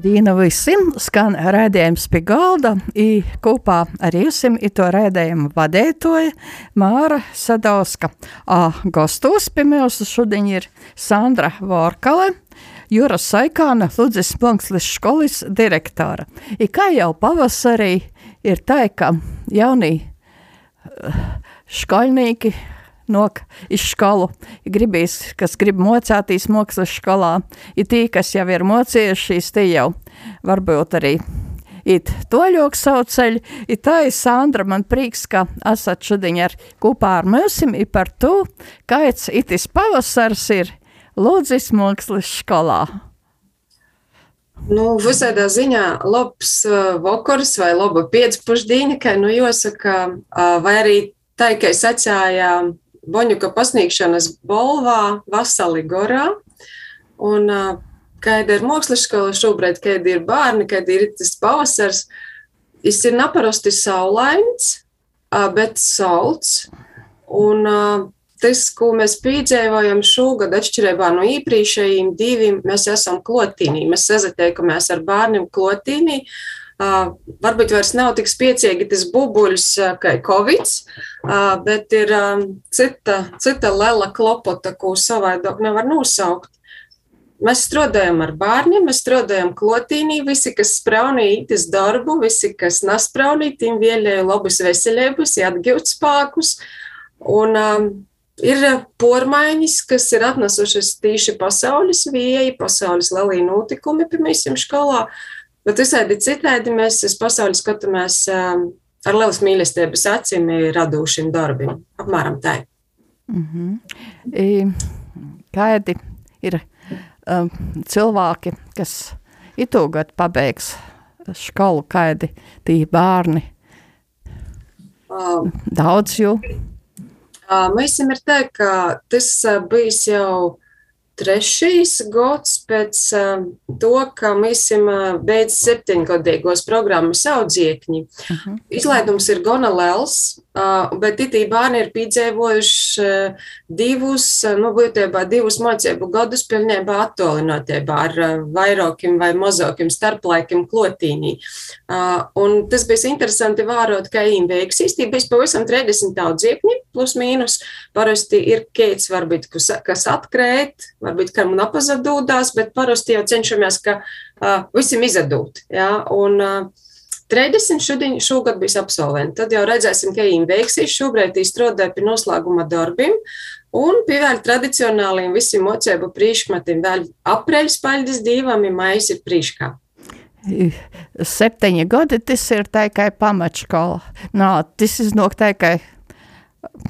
Dīna visiem skan rēdījums pie galda, i kopā ar jums ir to rēdījumu vadētoja Māra Sadauska. A gastos pie mums šodien ir Sandra Vorkale, Jūra Saikāna, Ludzes Plankslis skolas direktora. I kā jau pavasarī ir tā, ka jaunie skolnieki nok iz skolu. Gribīs, kas grib mocēties mākslas skolā, ir tī, kas jau ir mocījušies, tie jau varbūt arī it toļok savu ceļu. Ir tā ir Sandra, man prieks, ka esat šodien ar kopā ar mūsim, ir par to, kāds itis pavasars ir Lūdzis mākslas skolā. Nu, visādā ziņā labs uh, vakars vai laba pēcpusdiena, kā nu jāsaka, uh, vai arī tā, ka es atsāju Boņuka pasniegšanas balvā Vasali Gorā. Un, kāda ir skola šobrīd, kāda ir bērni, kāda ir tas pavasars, tas ir neparasti saulains, bet salds. Un tas, ko mēs piedzīvojam šogad, atšķirībā no iepriekšējiem diviem, mēs esam klotīnī. Mēs sazatiekamies ar bērniem klotīnī. Uh, varbūt vairs nav tik spēcīgi tas bubuļs kā Covid, bet ir cita, cita lela klopota, ko savādāk nevar nosaukt. Mēs strādājam ar bērniem, mēs strādājam klotīnī, visi, kas spraunītis darbu, visi, kas naspraunītim vēlēja labus veselības, atgūt spēkus. Un um, ir pormaiņas, kas ir atnesušas tīši pasaules vieji, pasaules lielī notikumi, piemēram, skolā. Uh, Bet visādi citādi mēs uz pasauli skatāmies um, ar lielas mīlestības acīm radošiem darbiem. Apmēram tā. Mm -hmm. I, kādi ir um, cilvēki, kas itūgad pabeigs skolu, kādi tie bērni? Um, Daudz jau. Uh, mēs esam ir tā, ka tas uh, bijis jau trešais gads pēc uh, to, ka esam uh, beidz septiņgadīgos programmas audziekņi. Uh. -huh. Izlaidums ir gana liels, bet itī bērni ir piedzīvojuši uh, divus, uh, nu, būtībā divus mācību gadus pilnībā attolinotībā ar uh, vairākiem vai mazākiem starplaikiem klotīnī. Uh, un tas bija interesanti vērot, ka viņiem veiks īstenībā pavisam 30 audziekņi plus mīnus. Parasti ir keits varbūt, kas, atkrēt, varbūt kam apazadūdās, bet parasti jau cenšamies, ka uh, visiem izdūt. Ja? Un, uh, 30 šodien, šogad bija absolventi. Tad jau redzēsim, ka viņi veiksīs. Šobrīd strādāja pie noslēguma darbiem un pievērt tradicionāliem visiem mocēbu priekšmetiem. Vēl apreļas paļģis divam, ja maijas ir priekškā. Septiņi gadi tas ir tikai pamatškola. Nā, tas ir no tikai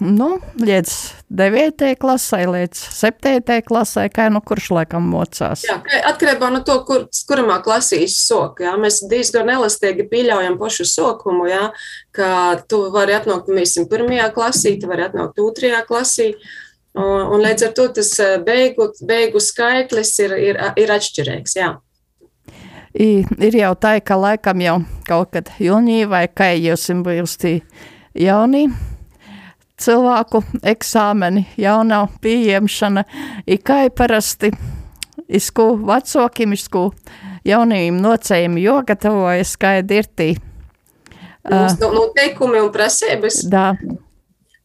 nu, līdz 9. klasē, līdz 7. klasē, kā nu kurš laikam mocās. Jā, atkarībā no to, kur, kuramā klasī sok, jā, mēs diezgan elastīgi pieļaujam pašu sokumu, jā, ka tu vari atnākt, mīsim, pirmajā klasī, tu vari atnākt otrajā klasī, un, un līdz ar to tas eh, beigu, beigu skaitlis ir, ir, ir atšķirīgs, jā. I, ir jau tā, ka laikam jau kaut kad jūnija vai kā jūs esat bijusi jaunī, cilvēku eksāmeni, jaunā pieņemšana, ikai parasti izku vecokiem, izku jaunajiem nocējiem jogatavojas, kā ir dirtī. Mums uh, noteikumi un prasības. Da.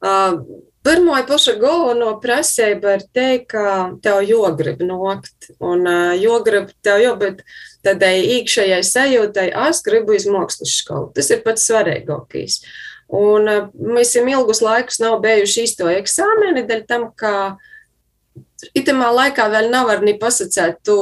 Uh, Pirmā paša galveno prasība ir teikt, ka tev jogrib nokt, un uh, jogrib tev jau, bet tādai iekšējai sajūtai, es gribu iz mākslas skolu. Tas ir pats svarīgākais. Uh, Un eh, mēs jau ilgus laikus nav bijuši īsto eksāmeni, dēļ tam, ka itamā laikā vēl nevar ni pasakāt, tu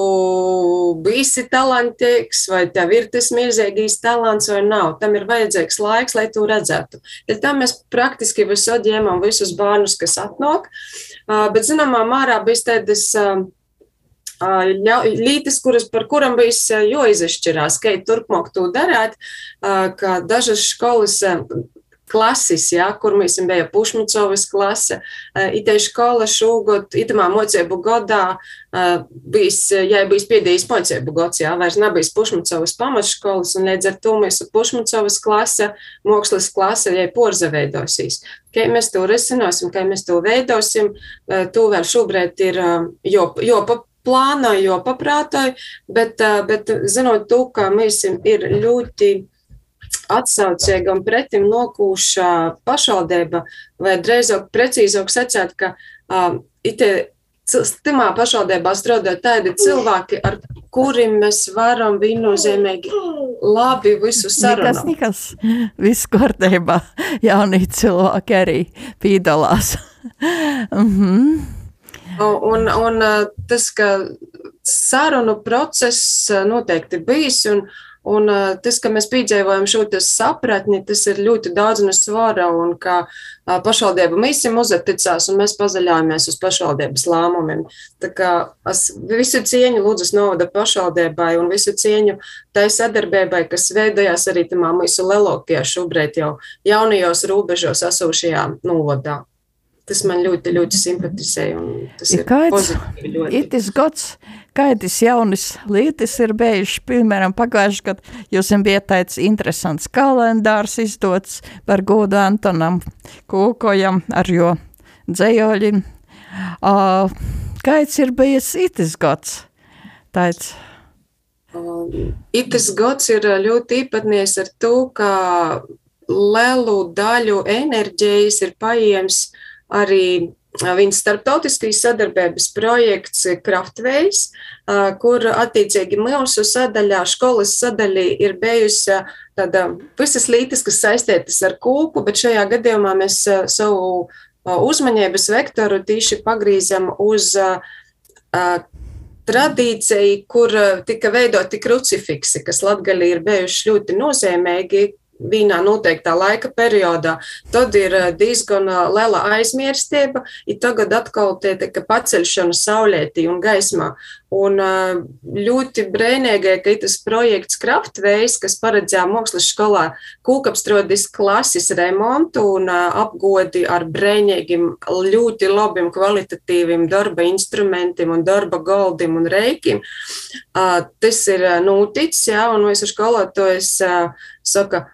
biji talantīgs, vai tev ir tas milzīgais talants, vai nav. Tam ir vajadzīgs laiks, lai to redzētu. Dēļ tam mēs praktiski visur ņēmām visus bērnus, kas atnāk. Bet, zināmā mērā, bija tādas lītas, kuras, par kurām bija jāizšķirās, kā turpmāk to darīt, ka dažas skolas klases, ja, kur mēs bijām Pušmicovas klase. Itē škola šogad, itamā mocēbu gadā, bijis, ja bijis pēdējais mocēbu gads, jā, vairs nebijis Pušmicovas pamatškolas, un līdz ar to mēs Pušmicovas klase, mākslas klase, ja porza veidosīs. Kā mēs to risināsim, kā mēs to veidosim, to vēl šobrīd ir jo, jo plānoju, jo paprātoju, bet, bet zinot to, ka mēs ir ļoti atsaucīga un pretim nokūša pašvaldība, vai drīzāk precīzāk sacēt, ka uh, itie Timā pašvaldībā strādā tādi cilvēki, ar kuriem mēs varam viennozīmīgi labi visu sarunāt. Nekas, nekas, viss kārtībā. Jaunie cilvēki arī piedalās. mm -hmm. Un, un tas, ka sarunu process noteikti bijis, un, Un uh, tas, ka mēs piedzīvojam šo sapratni, tas ir ļoti daudz no svara. Un kā uh, pašvaldība mīsim uzticās, un mēs pazaļājamies uz pašvaldības lēmumiem. Tā kā es visu cieņu Lūdzes novada pašvaldībai un visu cieņu tai sadarbībai, kas veidojās arī tamā mūsu lelokajā šobrīd jau jaunajos robežos esošajā novadā. Tas man ļoti, ļoti simpatizē. Tas ir, pozitīvi. Itis gads kaitis jaunas lietas ir bijušas. Piemēram, pagājušajā gadā jums bija tāds interesants kalendārs izdots par godu Antonam Kūkojam ar jo dzējoļiem. Uh, kāds ir bijis itis gads? Tāds. Um, itis gads ir ļoti īpatnieks ar to, ka lielu daļu enerģijas ir paiems arī Viņas starptautiskīs sadarbības projekts Kraftvejs, kur attiecīgi mūsu sadaļā, skolas sadaļā ir bijusi tāda visas lītas, kas saistītas ar kūku, bet šajā gadījumā mēs savu uzmanības vektoru tīši pagrīzam uz tradīciju, kur tika veidoti krucifiksi, kas latgaļī ir bijuši ļoti nozīmīgi, vienā noteiktā laika periodā, tad ir eh, diezgan eh, liela aizmirstība, ir tagad atkal tie paceļšana saulētī un gaismā. Un eh, ļoti brēnīgai, ka tas projekts Kraftvejs, kas paredzēja mākslas skolā kūkapstrodis klases remontu un apgodi ar brēnīgiem, ļoti labiem kvalitatīviem darba instrumentiem un darba galdim un reikim. Tas ir noticis, jā, un ar skolotājs saka,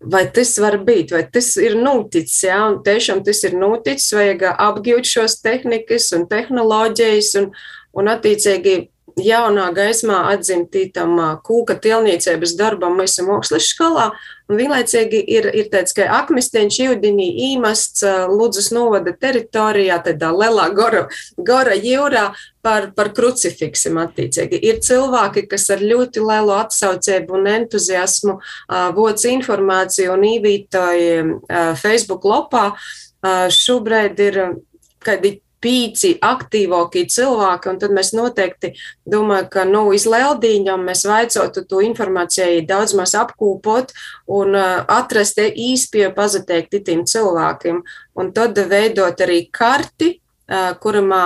vai tas var būt, vai tas ir noticis, jā, un tiešām tas ir noticis, vajag apgūt šos tehnikas un tehnoloģijas, un, un attiecīgi jaunā gaismā atzimtītam kūka tilniecības darbam mūsu mākslas skolā, un vienlaicīgi ir, ir tāds, ka akmesteņš jūdinī īmasts Ludzas novada teritorijā, tādā lielā gora, gora jūrā par, par krucifiksiem attiecīgi. Ir cilvēki, kas ar ļoti lielu atsaucību un entuziasmu voc informāciju un īvītoju Facebook lopā. Šobrīd ir kādi pīci aktīvākie cilvēki, un tad mēs noteikti domājam, ka nu, iz Leldīņam mēs vaicotu to informāciju daudz maz apkūpot un uh, atrast īspēju pazateikt tiem cilvēkiem, un tad veidot arī karti, uh, kuramā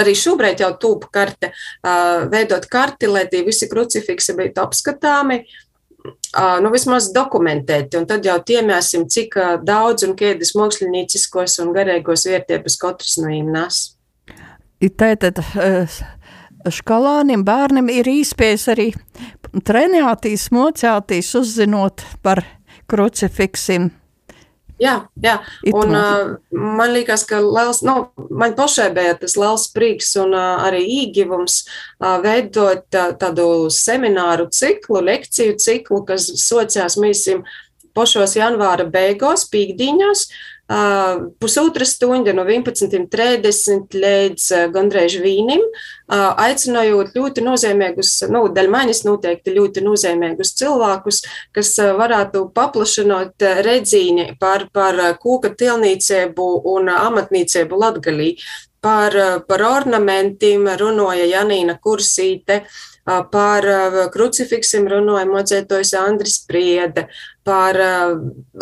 arī šobrīd jau tūpa karte, uh, veidot karti, lai tie visi krucifiksi būtu apskatāmi, nu, vismaz dokumentēti, un tad jau tiemēsim, cik daudz un kādas mākslinieciskos un garīgos vērtības katrs no viņiem nes. Tātad skolānim bērnam ir īspējas arī trenētīs, mocētīs, uzzinot par krucifiksim Jā, jā. un uh, man liekas, ka liels, nu, man pašai bija tas liels prieks un uh, arī īgivums uh, veidot uh, tādu semināru ciklu, lekciju ciklu, kas sociās mīsim pašos janvāra beigās, pīkdiņos, pusotra stunda no 11.30 līdz gandrīz vīnim, aicinājot ļoti nozīmīgus, nu, daļ manis noteikti ļoti nozīmīgus cilvēkus, kas varētu paplašinot redzīni par, par kūka tilnīcību un amatnīcību latgalī. Par, par ornamentiem runāja Janīna Kursīte, Par krucifiksiem runāja mocētojs Andris Priede, par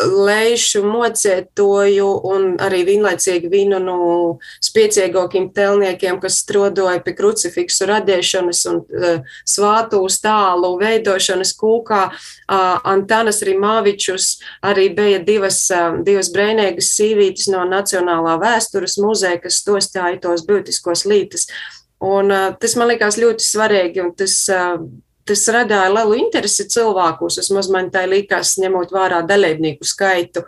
leišu mocētoju un arī vienlaicīgi vienu no spiecīgākiem telniekiem, kas strodoja pie krucifiksu radīšanas un svātu stālu veidošanas kūkā. Antanas Rimāvičus arī bija divas, divas brēnīgas sīvītes no Nacionālā vēstures muzeja, kas stostāja tos būtiskos lītas. Un, uh, tas man liekas ļoti svarīgi, un tas, uh, tas radīja lielu interesi cilvēkus. Vismaz man tā likās, ņemot vērā dalībnieku skaitu.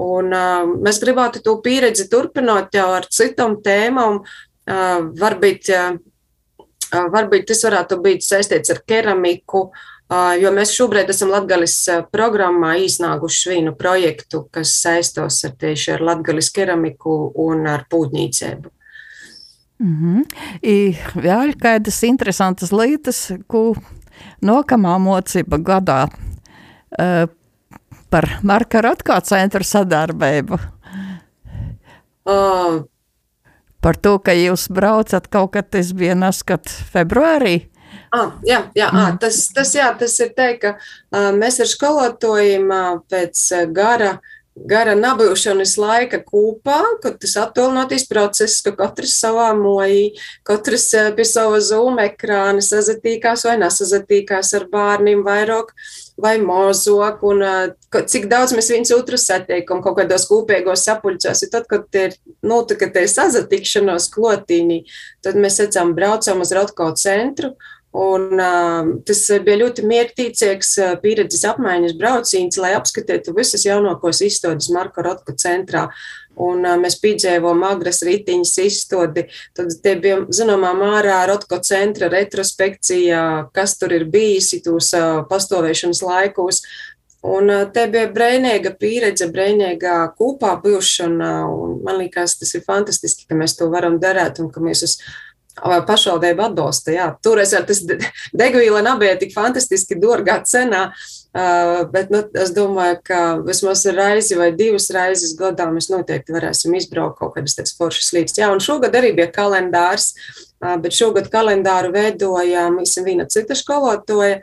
Un, uh, mēs gribētu to pieredzi turpināt jau ar citām tēmām. Uh, varbūt uh, Varbūt tas varētu būt saistīts ar keramiku, jo mēs šobrīd esam Latgalis programmā īsnāguši vienu projektu, kas saistos ar tieši ar Latgalis keramiku un ar pūdnīcēbu. Mm -hmm. I vēl kādas interesantas lietas, ko nākamā mocība gadā uh, par Marka Rotko centru sadarbību. Uh, par to, ka jūs braucat kaut kad, tas bija neskat februārī. Ah, jā, jā, ah, tas, tas, jā, tas ir teikt, ka uh, mēs ar skolotājiem uh, pēc gara uh, gara nabūšanas laika kūpā, kad tas attālinātīs process, ka katrs savā mojī, katrs eh, pie sava zūma ekrāna sazatīkās vai nesazatīkās ar bērniem vairāk vai mozok, un eh, cik daudz mēs viens otru satiekam kaut kādos kopīgos sapuļcos. Tad, kad ir, nu, tā, kad ir sazatikšanos klotīnī, tad mēs redzam, braucam uz Rotko centru Un, uh, tas bija ļoti mierītīgs uh, pieredzes apmaiņas brauciens, lai apskatītu visas jaunākos izstādes Marka Rotka centrā. Un, uh, mēs piedzīvojām agras rītiņas izstādi. Tad bija zināmā mērā Rotko centra retrospekcija, kas tur ir bijis tos uh, pastāvēšanas laikos. Un te bija brīvīga pieredze, brīvīga kopā būšana. Man liekas, tas ir fantastiski, ka mēs to varam darīt un ka mēs esam pašvaldība atbalsta. Jā. Toreiz tas degvīla nebija tik fantastiski dārgā cenā, bet nu, es domāju, ka vismaz reizi vai divas reizes gadā mēs noteikti varēsim izbraukt kaut kādas tādas foršas līdz. Jā, un šogad arī bija kalendārs, bet šogad kalendāru veidojām viena cita skolotoja.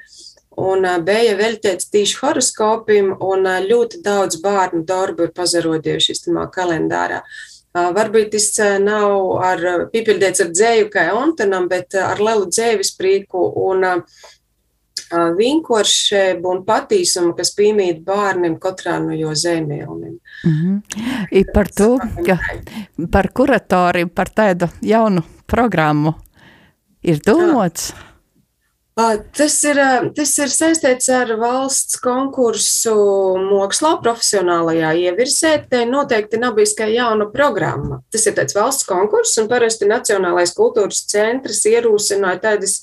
Un bija veltīts tieši horoskopim, un ļoti daudz bērnu darbu ir pazarodījušies tajā kalendārā. Uh, Varbūt tas nav ar, piepildīts ar dzēju kā Ontanam, bet ar lielu dzēvis prieku un vienkāršību un patīsumu, kas piemīt bērniem katrā no jo zemēlniem. Mm -hmm. I par to, ka par kuratoriem, par tādu jaunu programmu ir domāts. Jā. Tas ir, tas ir saistīts ar valsts konkursu mākslā, profesionālajā ievirzē. Te noteikti nav bijis kā jauna programma. Tas ir tāds valsts konkurss, un parasti Nacionālais kultūras centrs ierūsināja tādas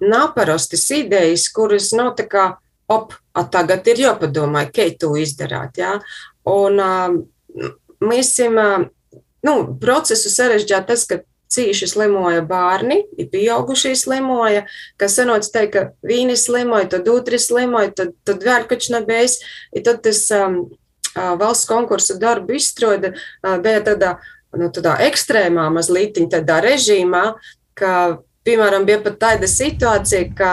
naparastas idejas, kuras nav tā kā, op, a, tagad ir jāpadomā, kā to izdarāt. Jā? Un mēs esam, nu, procesu sarežģīt tas, ka cīši slimoja bērni, ir pieaugušie slimoja, kas sanots teikt, ka vīni slimoja, tad otri slimoja, tad, tad vēl kač nebēs, ir tad tas um, valsts konkursa darbu izstrode uh, bija tādā, nu, tādā ekstrēmā mazliet, tādā režīmā, ka, piemēram, bija pat tāda situācija, ka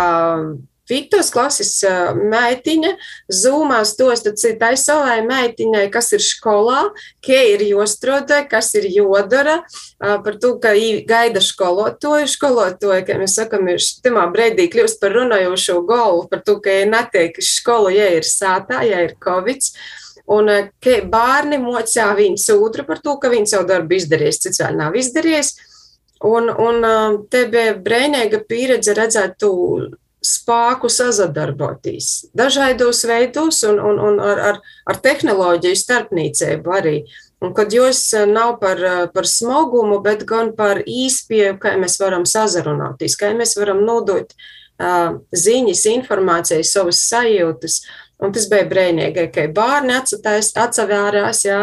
Viktos klases meitiņa zūmā stosta citai savai meitiņai, kas ir skolā, kā ir jostroda, kas ir jodara, par to, ka gaida skolotoju. Skolotoju, kā mēs sakam, ir timā brīdī kļūst par runājošo galvu, par to, ka ir netiek skolu, ja ir sātā, ja ir covid. Un ka bērni mocā viens otru par to, ka viņš savu darbu izdarījis, cits vēl nav izdarījis. Un, un te bija brīnīga pieredze redzēt to spēku sazadarboties dažādos veidos un, un, un ar, ar, ar tehnoloģiju starpniecību arī. Un kad jūs eh, nav par, eh, par smagumu, bet gan par īspēju, kā mēs varam sazarunāties, kā mēs varam nodot uh, ziņas, informāciju, savas sajūtas. Un tas bija brīnīgi, ka bērni atsavērās, jā,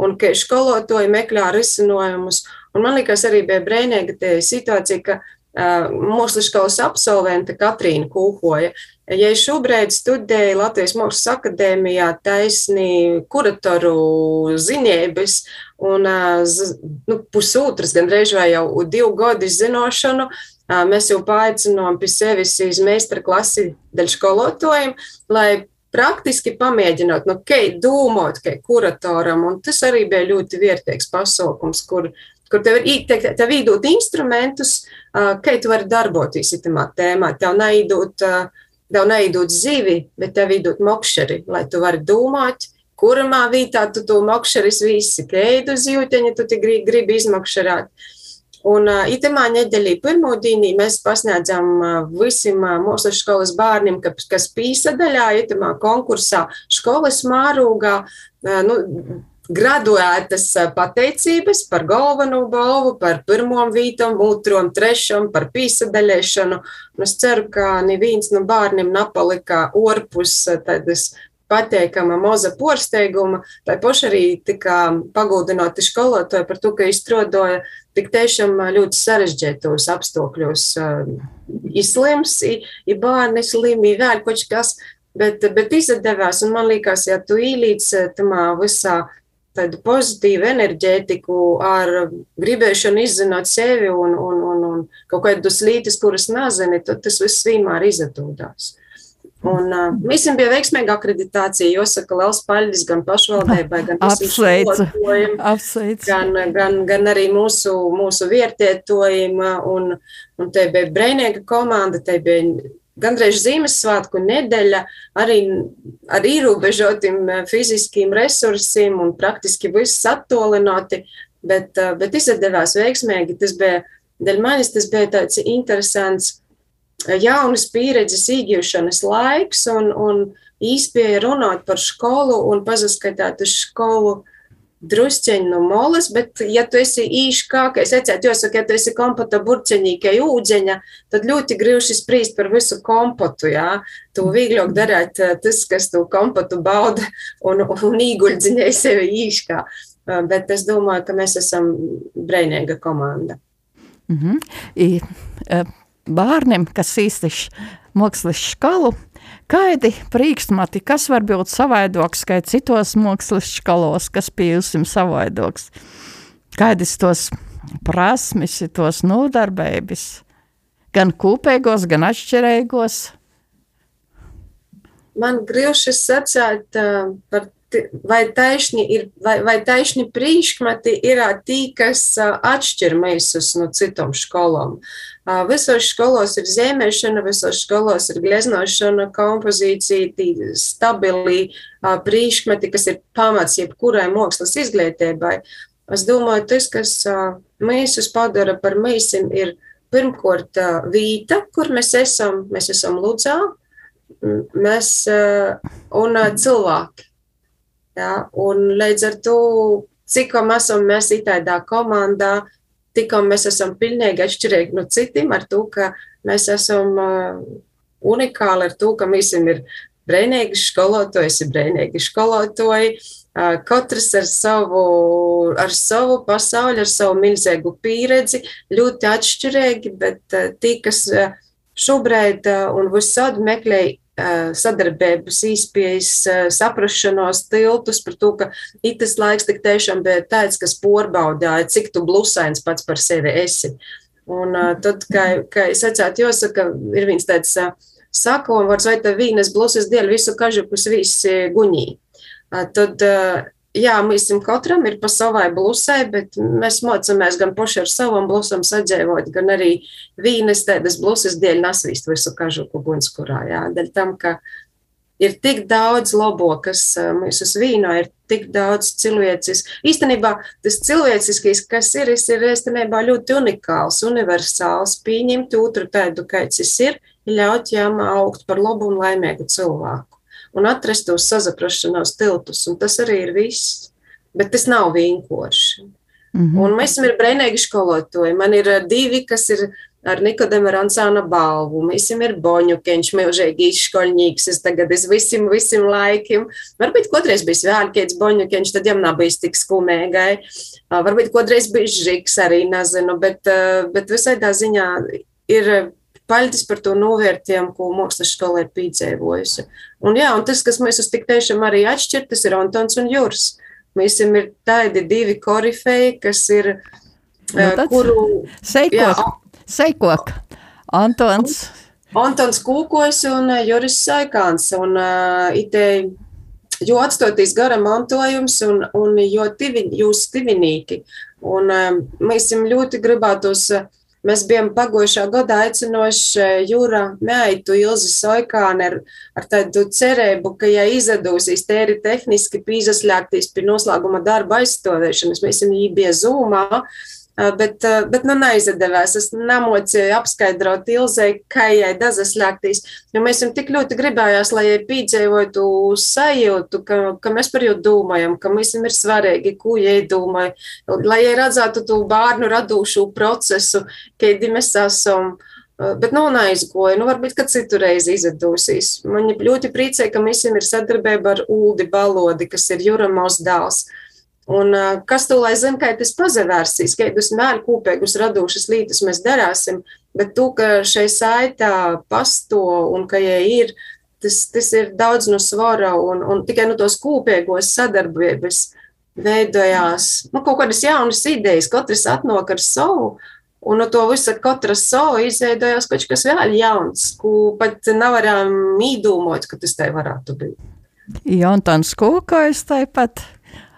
un ka skolotāji meklē risinājumus. Un man liekas, arī bija brīnīga situācija, ka Mūsu skolas absolvente Katrīna Kūhoja. Ja šobrīd studēju Latvijas Mākslas akadēmijā taisni kuratoru ziņības un nu, pusotras, gandrīz vai jau divu gadu zināšanu, mēs jau paaicinām pie sevis iz meistara klasi daļu skolotājiem, lai praktiski pamēģināt, nu, kā domāt, kā kuratoram, un tas arī bija ļoti vērtīgs pasaukums, kur kur tev ir tev, tev iedot instrumentus, kā tu vari darboties tajā tēmā. Tev neidot, tev neidot zivi, bet tev iedot mokšeri, lai tu vari domāt, kurā vietā tu to mokšeris visi, kēdu zīļteņa tu gribi, gribi izmokšerāt. Un uh, itamā nedēļā pirmo dienu mēs pasniedzam uh, visiem uh, mūsu skolas bērniem, ka, kas pīsadaļā, itamā konkursā, skolas mārūgā, nu, graduētas pateicības par galveno balvu, par pirmo vītam, otro, trešam, par pīsadaļēšanu. Es ceru, ka neviens no bērniem nepalika orpus tādas pateikama moza porsteiguma, tai paši arī tika pagūdināti skolotāji par to, ka izstrādoja tik tiešām ļoti sarežģītos apstākļos. Izslims, ir bērni slimi, vēl kaut kas, bet, bet izdevās, un man liekas, ja tu īlīdz tamā visā tādu pozitīvu enerģētiku, ar gribēšanu izzināt sevi un, un, un, un kaut kādus lītis, kuras nezini, tad tas viss vienmēr izdodās. Un, uh, visiem bija veiksmīga akreditācija. Jāsaka, liels paldies gan pašvaldībai, gan apsveicam, gan, gan, gan arī mūsu, mūsu vietētojiem. Un, un te bija brīvīga komanda, te bija gandrīz Ziemassvētku nedēļa arī ar ierobežotiem eh, fiziskiem resursiem un praktiski viss attolināti, bet, eh, bet izdevās veiksmīgi. Tas bija, dēļ manis tas bija tāds interesants eh, jaunas pieredzes iegūšanas laiks un, un īspēja runāt par skolu un pazaskatāt uz skolu drusceņi no molas, bet, ja tu esi īši kā, ka es ecētu, jāsaka, ja tu esi kompota burceņīkai ūdeņa, tad ļoti grūti spriest par visu kompotu, jā. Tu vieglāk darēt eh, tas, kas tu kompotu bauda un, un īguļdziņai sevi īškā. Eh, bet es domāju, ka mēs esam breinīga komanda. Mm -hmm. I, eh, bērniem, kas īstiši mākslas skalu, Kādi priekšmeti, kas var būt savaidoks, kā citos mākslas skalos, kas pie jums savaidoks? Kādas tos prasmes, tos nodarbības, gan kopīgos, gan atšķirīgos? Man grūti sacīt uh, par vai taisni ir, vai, vai taisni priekšmeti ir tī, kas atšķir meisus no citām skolām. Visos skolos ir zīmēšana, visos skolos ir gleznošana, kompozīcija, stabili priekšmeti, kas ir pamats jebkurai mākslas izglītībai. Es domāju, tas, kas meisus padara par meisim, ir pirmkārt vīta, kur mēs esam, mēs esam Ludzā, mēs un cilvēki Ja? Un līdz ar to, cik esam mēs itādā komandā, tikam mēs esam pilnīgi atšķirīgi no citiem, ar to, ka mēs esam uh, unikāli, ar to, ka visiem ir brīvīgi skolotāji, ir brīvīgi skolotāji. Uh, katrs ar savu, ar savu pasauli, ar savu milzīgu pieredzi, ļoti atšķirīgi, bet uh, tie, kas šobrīd un visādi meklē sadarbības, īspējas, eh, saprašanos, tiltus par to, ka itas laiks tik tiešām bija tāds, kas porbaudāja, cik tu blusains pats par sevi esi. Un eh, tad, kā, kā es atsētu, jāsaka, ir viens tāds sakovārds, vai tā vīnes blusas dēļ visu kažukus visi guņī. Tad jā, mēs katram ir pa savai blusai, bet mēs mācāmies gan paši ar savam blusam sadzīvot, gan arī vīnes tādas blusas dēļ nasvīst visu kažuku gunskurā. Jā, dēļ tam, ka ir tik daudz labo, kas mums uz vīno ir tik daudz cilvēcis. Īstenībā tas cilvēciskais, kas ir, ir īstenībā ļoti unikāls, universāls, pieņemt otru tādu, kāds tas ir, ļaut jām augt par labu un laimīgu cilvēku un atrast tos sazaprašanās tiltus. Un tas arī ir viss. Bet tas nav vienkārši. Mm -hmm. Un mēs esam brīvīgi skolotāji. Man ir eh, divi, kas ir ar Nikodemu Rancāna balvu. Mēs esam ir boņukeņš, milžīgi izškoļņīgs. Es tagad es visiem, visiem laikiem. Varbūt kādreiz bijis vēl kāds boņukeņš, tad jām nav bijis tik skumēgai. Varbūt kādreiz bijis žiks arī, nezinu, bet, bet visai tā ziņā ir Paļģis par to novērtējumu, ko mākslas skola ir piedzīvojusi. Un, jā, un tas, kas mēs uz tik tiešām arī atšķir, tas ir Antons un Juris. Mēs esam tādi divi korifeji, kas ir, nu, uh, kuru... Seikok, jā, seikok. Antons. Antons Kūkojs un Juris Saikāns. Un, uh, itei, jo atstotīs gara mantojums un, un jo tivi, jūs tivinīki. Un um, mēs esam ļoti gribētos uh, Mēs bijām pagājušā gada aicinoši Jūra Meitu Ilzi Soikāni ar, ar tādu cerību, ka, ja izdosies tēri tehniski pīzaslēgtīs pie noslēguma darba aizstāvēšanas, mēs esam ībie zūmā, Bet, bet nu, neizdevās. Es nemocīju apskaidrot Ilzai, kā jai dazas ļaktīs, jo mēs viņam tik ļoti gribējās, lai jai pīdzējotu sajūtu, ka, ka mēs par viņu domājam, ka viņam ir svarīgi, ko jai domāja, lai jai redzētu to bērnu radūšu procesu, kādi mēs esam. Bet nav nu, neizgoja. Nu, varbūt, ka citurreiz izdosies. Man ļoti priecē, ka mēs ir sadarbība ar Uldi Balodi, kas ir Juramos dēls. Un kas to lai zina, kā tas pazavērsīs, kādus mēru kūpēgus radošas lietas mēs darāsim, bet to, ka šai saitā pasto un ka jai ir, tas, tas ir daudz no svara un, un tikai no tos kūpēgos sadarbības veidojās nu, kaut kādas jaunas idejas, katrs atnāk ar savu. Un no to visa katra sova izveidojās kaut kas vēl jauns, ko pat nevaram īdomot, ka tas te varētu būt. Jontāns Kūkais tāpat.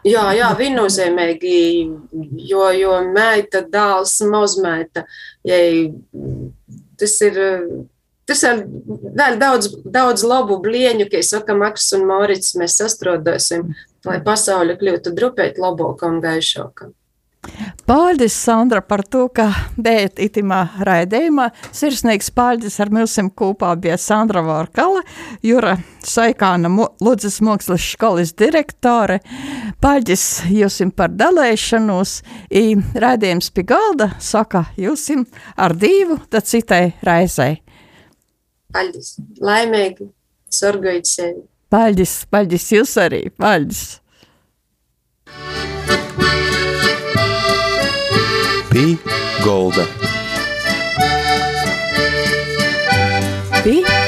Jā, jā, viennozīmīgi, jo, jo meita, dēls, mazmeita, ja tas ir, tas ir vēl daudz, daudz labu blieņu, ka, saka, Maks un Morits, mēs sastrodosim, lai pasauli kļūtu drupēt labāka un gaišāka. Paldies, Sandra, par to, ka dējat itimā raidījumā. Sirsnīgs paldies ar mums kopā bija Sandra Vārkala, Jura Saikāna Ludzes mākslas skolas direktore. Paldies jūsim par dalēšanos. I raidījums pie galda saka jūsim ar divu, tad citai raizei. Paldies, laimīgi, sorgojot sevi. Paldies, paldies jūs arī, paldies. Pī Golda. Pī